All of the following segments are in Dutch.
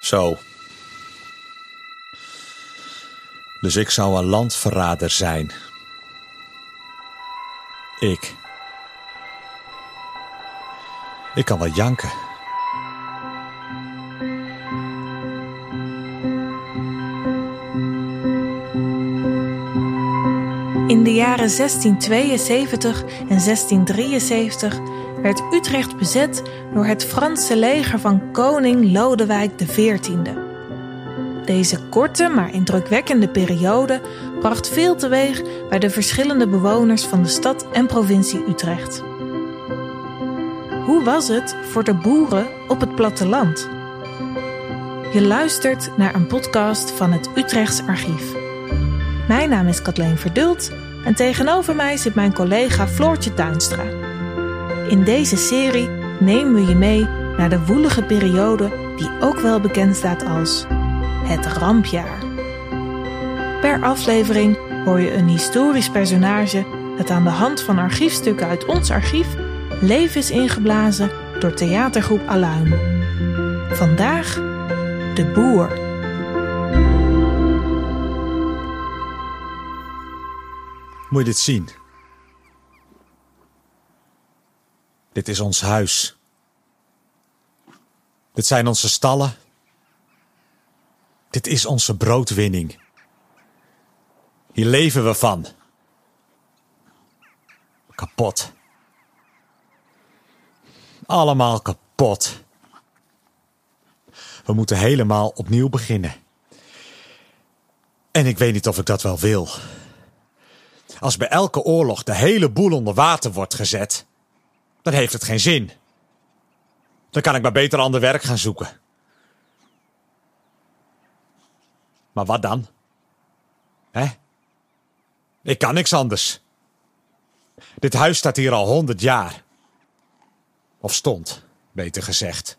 Zo. Dus ik zou een landverrader zijn. Ik. Ik kan wel janken. In de jaren 1672 en 1673 werd Utrecht bezet door het Franse leger van koning Lodewijk XIV. Deze korte maar indrukwekkende periode bracht veel teweeg bij de verschillende bewoners van de stad en provincie Utrecht. Hoe was het voor de boeren op het platteland? Je luistert naar een podcast van het Utrechts Archief. Mijn naam is Kathleen Verdult en tegenover mij zit mijn collega Floortje Tuinstra. In deze serie nemen we je mee naar de woelige periode die ook wel bekend staat als het rampjaar. Per aflevering hoor je een historisch personage dat aan de hand van archiefstukken uit ons archief leven is ingeblazen door theatergroep Aluin. Vandaag de boer. Moet je dit zien? Dit is ons huis. Dit zijn onze stallen. Dit is onze broodwinning. Hier leven we van. Kapot. Allemaal kapot. We moeten helemaal opnieuw beginnen. En ik weet niet of ik dat wel wil. Als bij elke oorlog de hele boel onder water wordt gezet, dan heeft het geen zin. Dan kan ik maar beter ander werk gaan zoeken. Maar wat dan? Hè? Ik kan niks anders. Dit huis staat hier al honderd jaar. Of stond, beter gezegd.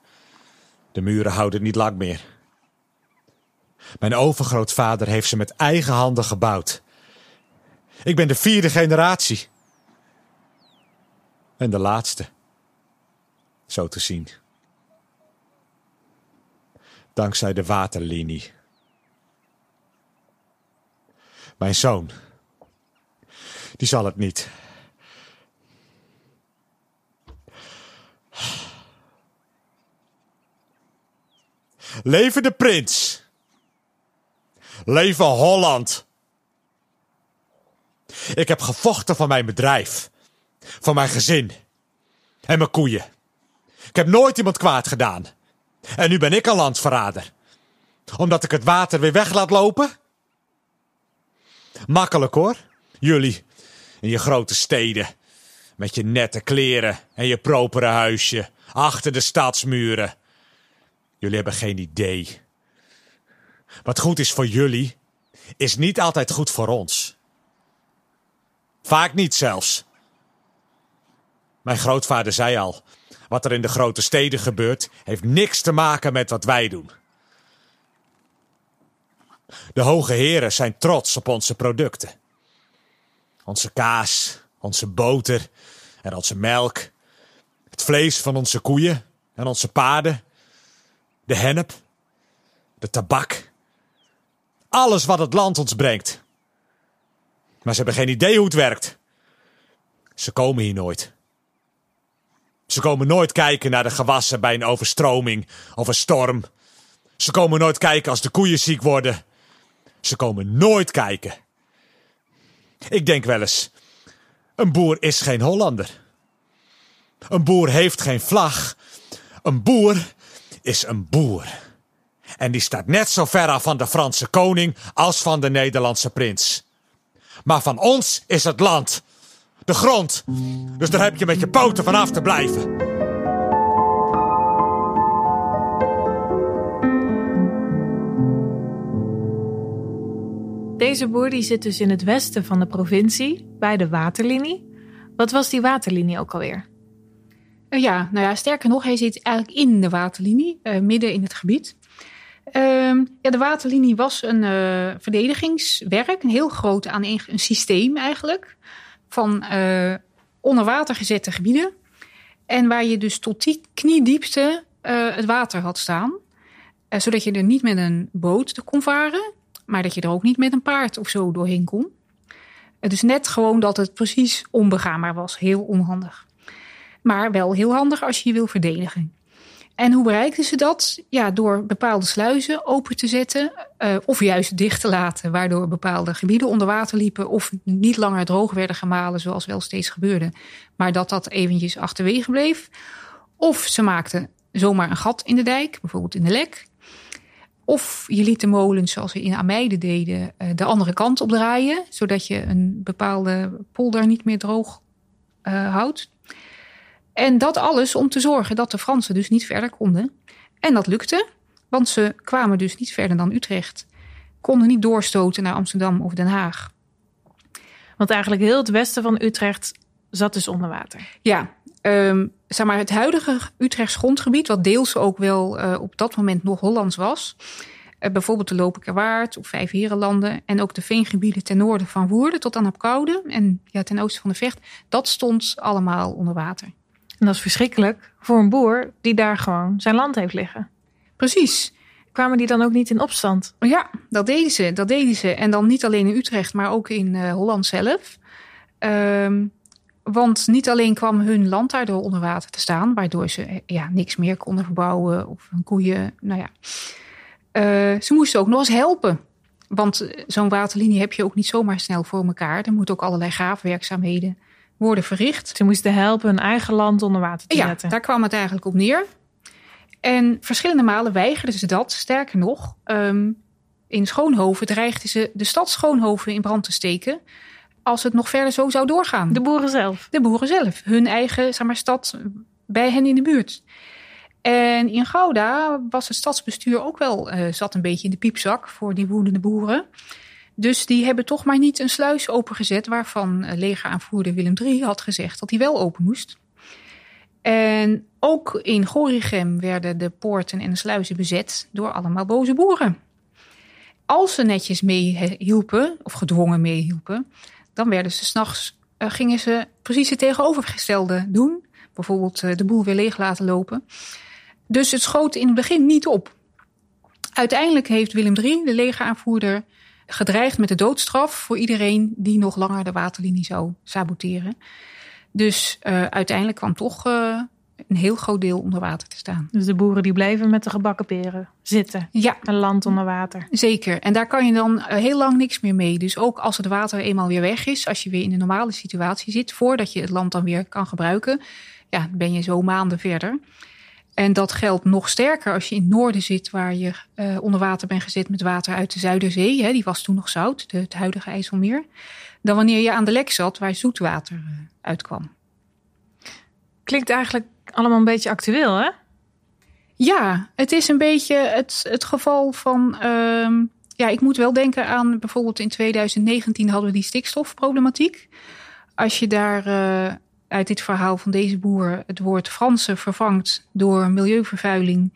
De muren houden niet lang meer. Mijn overgrootvader heeft ze met eigen handen gebouwd. Ik ben de vierde generatie. En de laatste. Zo te zien. Dankzij de waterlinie. Mijn zoon. Die zal het niet. Leven de prins. Leven Holland. Ik heb gevochten voor mijn bedrijf. Voor mijn gezin. En mijn koeien. Ik heb nooit iemand kwaad gedaan. En nu ben ik een landverrader. Omdat ik het water weer weg laat lopen? Makkelijk hoor. Jullie in je grote steden. Met je nette kleren en je propere huisje. Achter de stadsmuren. Jullie hebben geen idee. Wat goed is voor jullie, is niet altijd goed voor ons. Vaak niet zelfs. Mijn grootvader zei al: wat er in de grote steden gebeurt, heeft niks te maken met wat wij doen. De hoge heren zijn trots op onze producten. Onze kaas, onze boter en onze melk. Het vlees van onze koeien en onze paarden. De hennep. De tabak. Alles wat het land ons brengt. Maar ze hebben geen idee hoe het werkt. Ze komen hier nooit. Ze komen nooit kijken naar de gewassen bij een overstroming of een storm. Ze komen nooit kijken als de koeien ziek worden. Ze komen nooit kijken. Ik denk wel eens: een boer is geen Hollander. Een boer heeft geen vlag. Een boer is een boer. En die staat net zo ver af van de Franse koning als van de Nederlandse prins. Maar van ons is het land. De grond. Dus daar heb je met je poten vanaf te blijven. Deze boer die zit dus in het westen van de provincie, bij de waterlinie. Wat was die waterlinie ook alweer? Uh, ja, nou ja, sterker nog, hij zit eigenlijk in de waterlinie, uh, midden in het gebied. Uh, ja, de waterlinie was een uh, verdedigingswerk, een heel groot aan een, een systeem eigenlijk, van onder water gezette gebieden. En waar je dus tot die kniediepte het water had staan. eh, zodat je er niet met een boot kon varen, maar dat je er ook niet met een paard of zo doorheen kon. Het is net gewoon dat het precies onbegaanbaar was. Heel onhandig. Maar wel heel handig als je je wil verdedigen. En hoe bereikten ze dat? Ja, door bepaalde sluizen open te zetten uh, of juist dicht te laten, waardoor bepaalde gebieden onder water liepen of niet langer droog werden gemalen, zoals wel steeds gebeurde, maar dat dat eventjes achterwege bleef. Of ze maakten zomaar een gat in de dijk, bijvoorbeeld in de lek. Of je liet de molens, zoals we in Ameide deden, uh, de andere kant opdraaien, zodat je een bepaalde polder niet meer droog uh, houdt. En dat alles om te zorgen dat de Fransen dus niet verder konden. En dat lukte, want ze kwamen dus niet verder dan Utrecht. Konden niet doorstoten naar Amsterdam of Den Haag. Want eigenlijk heel het westen van Utrecht zat dus onder water. Ja, um, zeg maar het huidige Utrechts grondgebied, wat deels ook wel uh, op dat moment nog Hollands was. Uh, bijvoorbeeld de Lopikerwaard of Vijfherenlanden en ook de veengebieden ten noorden van Woerden tot aan Apkoude en ja, ten oosten van de Vecht. Dat stond allemaal onder water. En dat is verschrikkelijk voor een boer die daar gewoon zijn land heeft liggen. Precies. Kwamen die dan ook niet in opstand? Ja, dat deden ze. Dat deden ze. En dan niet alleen in Utrecht, maar ook in uh, Holland zelf. Um, want niet alleen kwam hun land daardoor onder water te staan, waardoor ze eh, ja, niks meer konden verbouwen of hun koeien. Nou ja. Uh, ze moesten ook nog eens helpen. Want zo'n waterlinie heb je ook niet zomaar snel voor elkaar. Er moeten ook allerlei graafwerkzaamheden worden verricht. Ze moesten helpen hun eigen land onder water te ja, zetten. daar kwam het eigenlijk op neer. En verschillende malen weigerden ze dat. Sterker nog, um, in Schoonhoven dreigden ze de stad Schoonhoven in brand te steken. Als het nog verder zo zou doorgaan. De boeren zelf? De boeren zelf. Hun eigen zeg maar, stad bij hen in de buurt. En in Gouda was het stadsbestuur ook wel, uh, zat een beetje in de piepzak voor die woedende boeren. Dus die hebben toch maar niet een sluis opengezet waarvan legeraanvoerder Willem III had gezegd dat hij wel open moest. En ook in Gorinchem werden de poorten en de sluizen bezet door allemaal boze boeren. Als ze netjes meehielpen, of gedwongen meehielpen, dan werden ze s'nachts, uh, gingen ze precies het tegenovergestelde doen. Bijvoorbeeld uh, de boel weer leeg laten lopen. Dus het schoot in het begin niet op. Uiteindelijk heeft Willem III, de legeraanvoerder, gedreigd met de doodstraf voor iedereen die nog langer de waterlinie zou saboteren. Dus uh, uiteindelijk kwam toch uh, een heel groot deel onder water te staan. Dus de boeren die bleven met de gebakken peren zitten. Ja. Een land onder water. Zeker. En daar kan je dan uh, heel lang niks meer mee. Dus ook als het water eenmaal weer weg is, als je weer in een normale situatie zit, voordat je het land dan weer kan gebruiken, ja, ben je zo maanden verder. En dat geldt nog sterker als je in het noorden zit, waar je uh, onder water bent gezet met water uit de Zuiderzee. Hè, die was toen nog zout, de, het huidige IJsselmeer. Dan wanneer je aan de lek zat, waar zoetwater uh, uitkwam. Klinkt eigenlijk allemaal een beetje actueel, hè? Ja, het is een beetje het, het geval van. Uh, ja, ik moet wel denken aan bijvoorbeeld in 2019 hadden we die stikstofproblematiek. Als je daar uh, uit dit verhaal van deze boer het woord Fransen vervangt door milieuvervuiling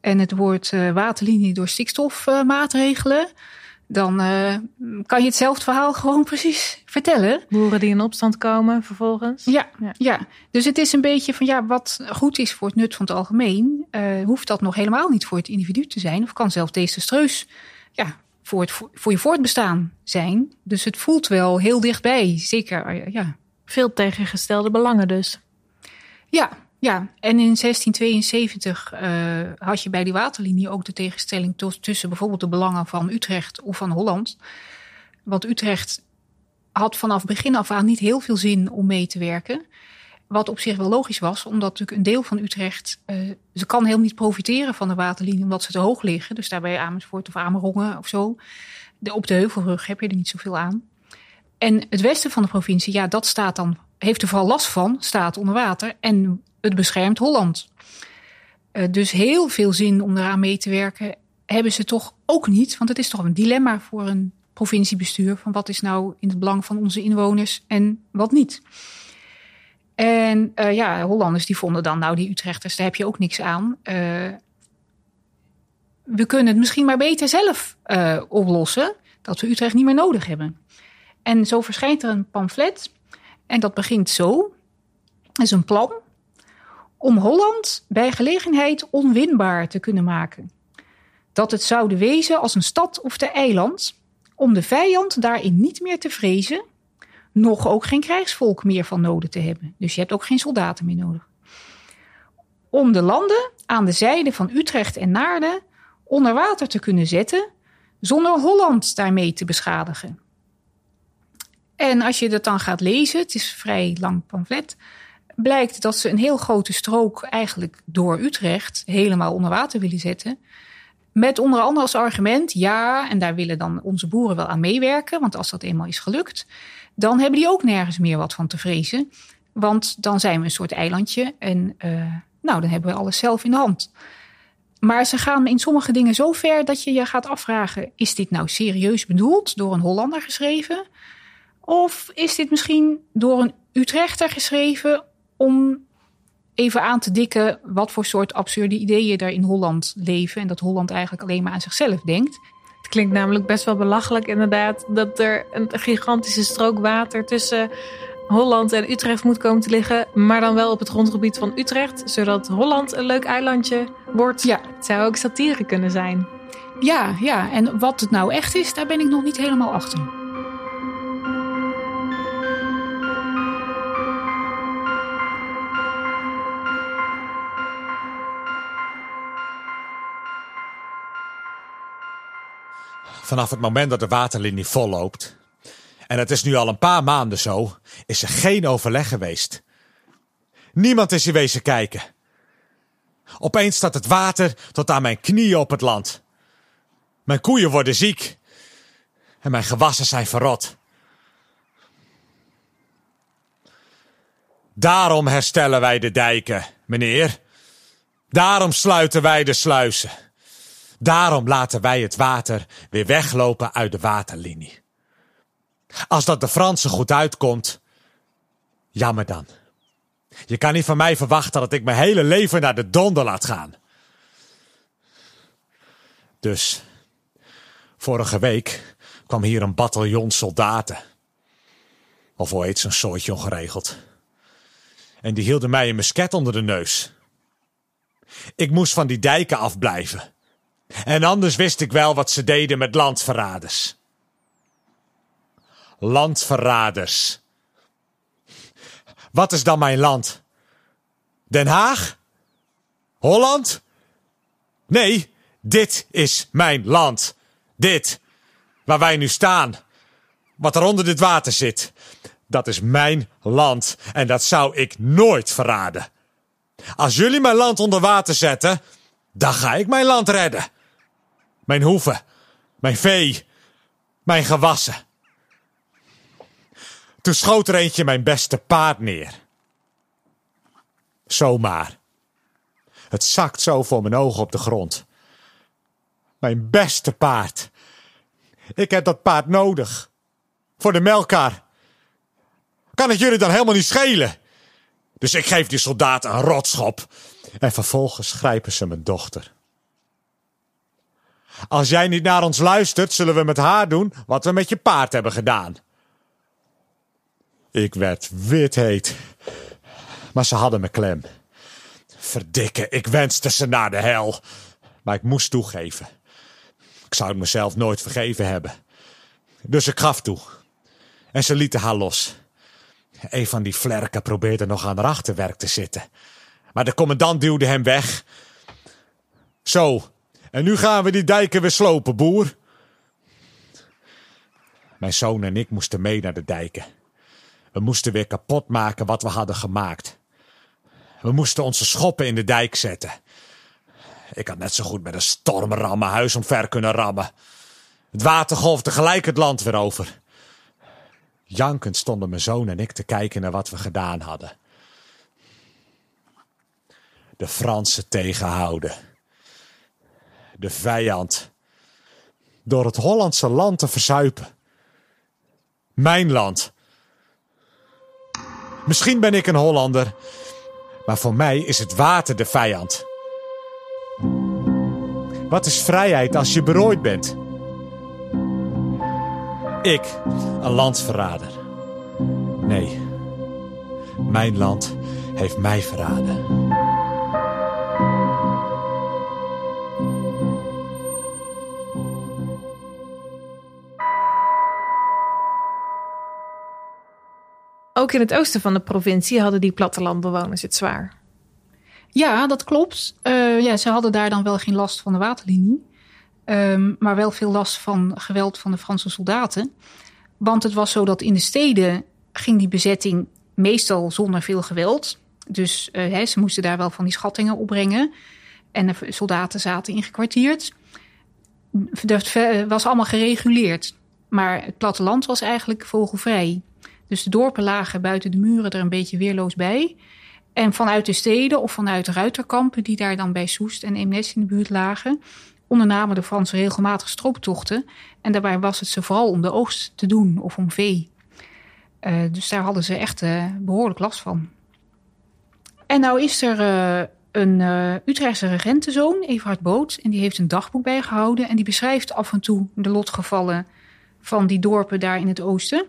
en het woord uh, waterlinie door stikstofmaatregelen, uh, dan uh, kan je hetzelfde verhaal gewoon precies vertellen. Boeren die in opstand komen vervolgens. Ja, ja, ja. dus het is een beetje van ja, wat goed is voor het nut van het algemeen, uh, hoeft dat nog helemaal niet voor het individu te zijn, of kan zelfs desastreus ja, voor, het, voor je voortbestaan zijn. Dus het voelt wel heel dichtbij, zeker. Ja. Veel tegengestelde belangen dus. Ja, ja. en in 1672 uh, had je bij die waterlinie ook de tegenstelling tussen bijvoorbeeld de belangen van Utrecht of van Holland. Want Utrecht had vanaf begin af aan niet heel veel zin om mee te werken. Wat op zich wel logisch was, omdat natuurlijk een deel van Utrecht, uh, ze kan helemaal niet profiteren van de waterlinie omdat ze te hoog liggen. Dus daarbij Amersfoort of Amerongen of zo. Op de Heuvelrug heb je er niet zoveel aan. En het westen van de provincie, ja, dat staat dan, heeft er vooral last van, staat onder water en het beschermt Holland. Uh, dus heel veel zin om eraan mee te werken hebben ze toch ook niet, want het is toch een dilemma voor een provinciebestuur van wat is nou in het belang van onze inwoners en wat niet. En uh, ja, Hollanders die vonden dan, nou die Utrechters, daar heb je ook niks aan. Uh, we kunnen het misschien maar beter zelf oplossen, dat we Utrecht niet meer nodig hebben. En zo verschijnt er een pamflet. En dat begint zo. Is een plan om Holland bij gelegenheid onwinbaar te kunnen maken. dat het zouden wezen als een stad of de eiland, om de vijand daarin niet meer te vrezen, nog ook geen krijgsvolk meer van nodig te hebben. Dus je hebt ook geen soldaten meer nodig. Om de landen aan de zijde van Utrecht en Naarden onder water te kunnen zetten, zonder Holland daarmee te beschadigen. En als je dat dan gaat lezen, het is een vrij lang pamflet, blijkt dat ze een heel grote strook eigenlijk door Utrecht helemaal onder water willen zetten. Met onder andere als argument, ja, en daar willen dan onze boeren wel aan meewerken, want als dat eenmaal is gelukt, dan hebben die ook nergens meer wat van te vrezen. Want dan zijn we een soort eilandje en uh, nou, dan hebben we alles zelf in de hand. Maar ze gaan in sommige dingen zo ver dat je je gaat afvragen: is dit nou serieus bedoeld door een Hollander geschreven? Of is dit misschien door een Utrechter geschreven om even aan te dikken wat voor soort absurde ideeën er in Holland leven en dat Holland eigenlijk alleen maar aan zichzelf denkt? Het klinkt namelijk best wel belachelijk inderdaad dat er een gigantische strook water tussen Holland en Utrecht moet komen te liggen, maar dan wel op het grondgebied van Utrecht, zodat Holland een leuk eilandje wordt. Ja. Het zou ook satire kunnen zijn. Ja, ja, en wat het nou echt is, daar ben ik nog niet helemaal achter. Vanaf het moment dat de waterlinie volloopt, en het is nu al een paar maanden zo, is er geen overleg geweest. Niemand is hier wezen kijken. Opeens staat het water tot aan mijn knieën op het land. Mijn koeien worden ziek. En mijn gewassen zijn verrot. Daarom herstellen wij de dijken, meneer. Daarom sluiten wij de sluizen. Daarom laten wij het water weer weglopen uit de waterlinie. Als dat de Fransen goed uitkomt, jammer dan. Je kan niet van mij verwachten dat ik mijn hele leven naar de donder laat gaan. Dus, vorige week kwam hier een bataljon soldaten. Of hoe heet zo'n soortje ongeregeld. En die hielden mij een musket onder de neus. Ik moest van die dijken afblijven. En anders wist ik wel wat ze deden met landverraders. Landverraders. Wat is dan mijn land? Den Haag? Holland? Nee, dit is mijn land. Dit, waar wij nu staan. Wat er onder dit water zit. Dat is mijn land en dat zou ik nooit verraden. Als jullie mijn land onder water zetten, dan ga ik mijn land redden. Mijn hoeven, mijn vee, mijn gewassen. Toen schoot er eentje mijn beste paard neer. Zomaar. Het zakt zo voor mijn ogen op de grond. Mijn beste paard. Ik heb dat paard nodig. Voor de melkar. Kan het jullie dan helemaal niet schelen? Dus ik geef die soldaat een rotschop. En vervolgens grijpen ze mijn dochter. Als jij niet naar ons luistert, zullen we met haar doen wat we met je paard hebben gedaan. Ik werd wit heet. Maar ze hadden me klem. Verdikke, ik wenste ze naar de hel. Maar ik moest toegeven. Ik zou het mezelf nooit vergeven hebben. Dus ik gaf toe. En ze lieten haar los. Een van die vlerken probeerde nog aan haar achterwerk te zitten. Maar de commandant duwde hem weg. Zo, en nu gaan we die dijken weer slopen, boer. Mijn zoon en ik moesten mee naar de dijken. We moesten weer kapot maken wat we hadden gemaakt. We moesten onze schoppen in de dijk zetten. Ik had net zo goed met een stormram mijn huis omver kunnen rammen. Het water golfde gelijk het land weer over. Jankend stonden mijn zoon en ik te kijken naar wat we gedaan hadden. De Fransen tegenhouden. De vijand. Door het Hollandse land te verzuipen. Mijn land. Misschien ben ik een Hollander, maar voor mij is het water de vijand. Wat is vrijheid als je berooid bent? Ik, een landsverrader. Nee, mijn land heeft mij verraden. Ook in het oosten van de provincie hadden die plattelandbewoners het zwaar. Ja, dat klopt. Uh, ja, ze hadden daar dan wel geen last van de waterlinie. Um, maar wel veel last van geweld van de Franse soldaten. Want het was zo dat in de steden ging die bezetting meestal zonder veel geweld. Dus uh, ze moesten daar wel van die schattingen opbrengen. En de soldaten zaten ingekwartierd. Dat was allemaal gereguleerd. Maar het platteland was eigenlijk vogelvrij. Dus de dorpen lagen buiten de muren er een beetje weerloos bij. En vanuit de steden of vanuit ruiterkampen die daar dan bij Soest en Eemnes in de buurt lagen, ondernamen de Fransen regelmatig strooptochten. En daarbij was het ze vooral om de oogst te doen of om vee. Uh, dus daar hadden ze echt uh, behoorlijk last van. En nou is er uh, een Utrechtse regentenzoon, Everhard Boot, en die heeft een dagboek bijgehouden. En die beschrijft af en toe de lotgevallen van die dorpen daar in het oosten.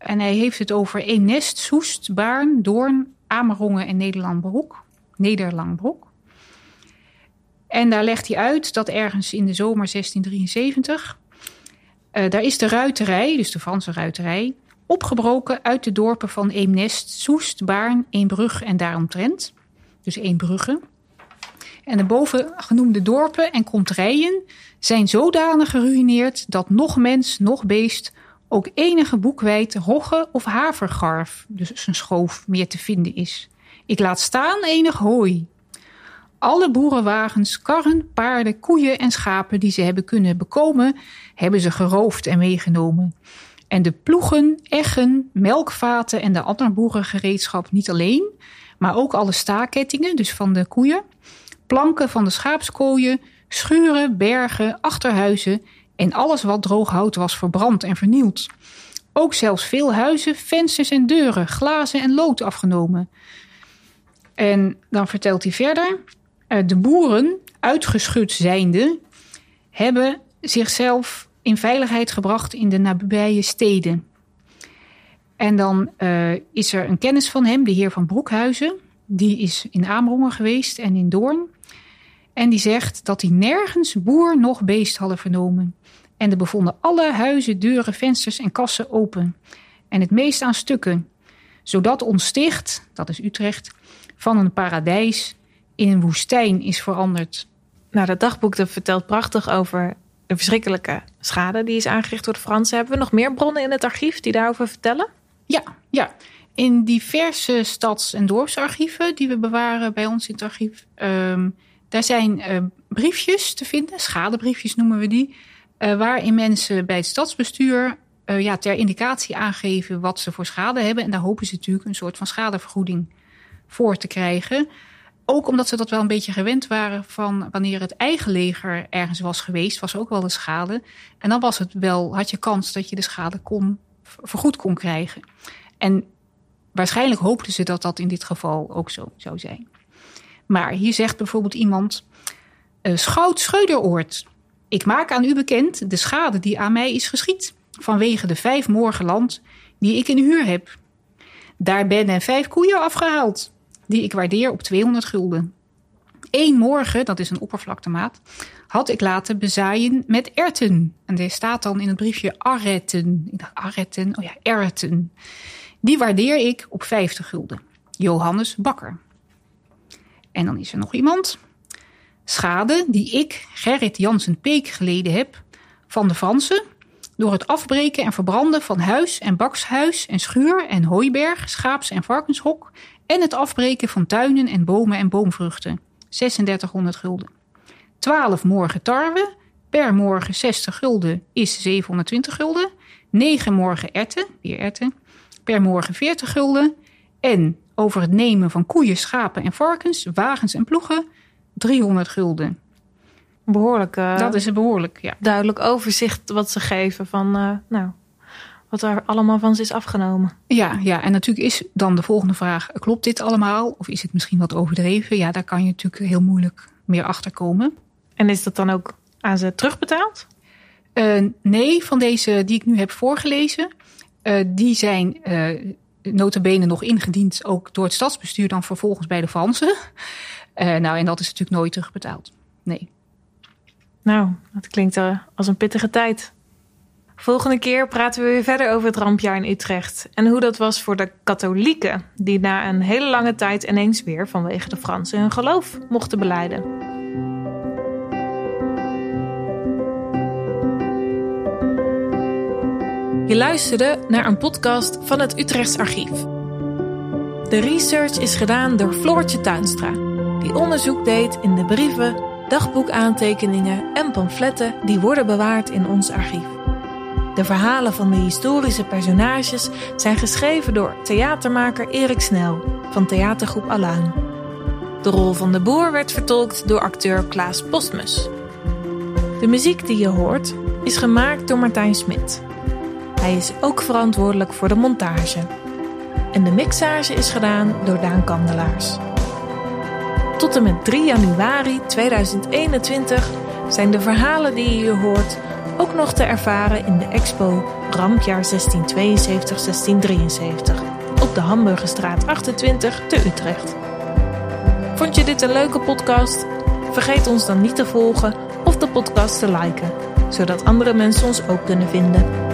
En hij heeft het over Eemnest, Soest, Baarn, Doorn, Amerongen en Nederlandbroek. Nederlangbroek. En daar legt hij uit dat ergens in de zomer 1673... Uh, daar is de ruiterij, dus de Franse ruiterij... opgebroken uit de dorpen van Eemnest, Soest, Baarn, Eembrug en daaromtrent. Dus Eembrugge. En de bovengenoemde dorpen en kontrijen zijn zodanig geruineerd... dat nog mens, nog beest ook enige boekwijd rogge of havergarf, dus een schoof, meer te vinden is. Ik laat staan enig hooi. Alle boerenwagens, karren, paarden, koeien en schapen die ze hebben kunnen bekomen, hebben ze geroofd en meegenomen. En de ploegen, eggen, melkvaten en de andere boerengereedschap niet alleen, maar ook alle staakettingen, dus van de koeien, planken van de schaapskooien, schuren, bergen, achterhuizen en alles wat droog hout was verbrand en vernield. Ook zelfs veel huizen, vensters en deuren, glazen en lood afgenomen. En dan vertelt hij verder: eh, de boeren, uitgeschud zijnde, hebben zichzelf in veiligheid gebracht in de nabije steden. En dan uh, is er een kennis van hem, de heer van Broekhuizen. Die is in Amerongen geweest en in Doorn. En die zegt dat hij nergens boer nog beest hadden vernomen. En er bevonden alle huizen, deuren, vensters en kassen open. En het meest aan stukken. Zodat ons sticht, dat is Utrecht, van een paradijs in een woestijn is veranderd. Nou, dat dagboek dat vertelt prachtig over de verschrikkelijke schade die is aangericht door de Fransen. Hebben we nog meer bronnen in het archief die daarover vertellen? Ja, ja. In diverse stads- en dorpsarchieven die we bewaren bij ons in het archief, um, daar zijn uh, briefjes te vinden, schadebriefjes noemen we die, uh, waarin mensen bij het stadsbestuur uh, ja, ter indicatie aangeven wat ze voor schade hebben. En daar hopen ze natuurlijk een soort van schadevergoeding voor te krijgen. Ook omdat ze dat wel een beetje gewend waren van wanneer het eigen leger ergens was geweest, was ook wel een schade. En dan was het wel, had je kans dat je de schade kon, vergoed kon krijgen. En waarschijnlijk hoopten ze dat dat in dit geval ook zo zou zijn. Maar hier zegt bijvoorbeeld iemand: uh, Schout Scheuderoord. Ik maak aan u bekend de schade die aan mij is geschied vanwege de vijf morgenland die ik in huur heb. Daar ben en vijf koeien afgehaald, die ik waardeer op 200 gulden. Eén morgen, dat is een oppervlaktemaat, had ik laten bezaaien met erten. En er staat dan in het briefje arretten. Ik dacht arretten, oh ja, erten. Die waardeer ik op 50 gulden. Johannes Bakker. En dan is er nog iemand. Schade die ik, Gerrit Jansen Peek, geleden heb van de Fransen door het afbreken en verbranden van huis en bakshuis en schuur en hooiberg, schaaps- en varkenshok en het afbreken van tuinen en bomen en boomvruchten. 3600 gulden. 12 morgen tarwe, per morgen 60 gulden is 720 gulden. 9 morgen erten, weer erten, per morgen 40 gulden. En over het nemen van koeien, schapen en varkens, wagens en ploegen 300 gulden. Behoorlijk. Uh, dat is een behoorlijk, ja. Duidelijk overzicht wat ze geven van, uh, nou, wat er allemaal van ze is afgenomen. Ja, ja, en natuurlijk is dan de volgende vraag: klopt dit allemaal? Of is het misschien wat overdreven? Ja, daar kan je natuurlijk heel moeilijk meer achter komen. En is dat dan ook aan ze terugbetaald? Uh, nee, van deze die ik nu heb voorgelezen, die zijn notabene nog ingediend, ook door het stadsbestuur, dan vervolgens bij de Fransen. Uh, nou, en dat is natuurlijk nooit terugbetaald. Nee. Nou, dat klinkt uh, als een pittige tijd. Volgende keer praten we weer verder over het rampjaar in Utrecht en hoe dat was voor de katholieken, die na een hele lange tijd ineens weer vanwege de Fransen hun geloof mochten beleiden. Je luisterde naar een podcast van het Utrechts Archief. De research is gedaan door Floortje Tuinstra, die onderzoek deed in de brieven, dagboekaantekeningen en pamfletten die worden bewaard in ons archief. De verhalen van de historische personages zijn geschreven door theatermaker Erik Snel van theatergroep Aluin. De rol van de boer werd vertolkt door acteur Klaas Postmus. De muziek die je hoort is gemaakt door Martijn Smit. Hij is ook verantwoordelijk voor de montage. En de mixage is gedaan door Daan Kandelaars. Tot en met 3 januari 2021 zijn de verhalen die je hoort ook nog te ervaren in de expo Rampjaar 1672-1673 op de Hamburgerstraat 28 te Utrecht. Vond je dit een leuke podcast? Vergeet ons dan niet te volgen of de podcast te liken, zodat andere mensen ons ook kunnen vinden.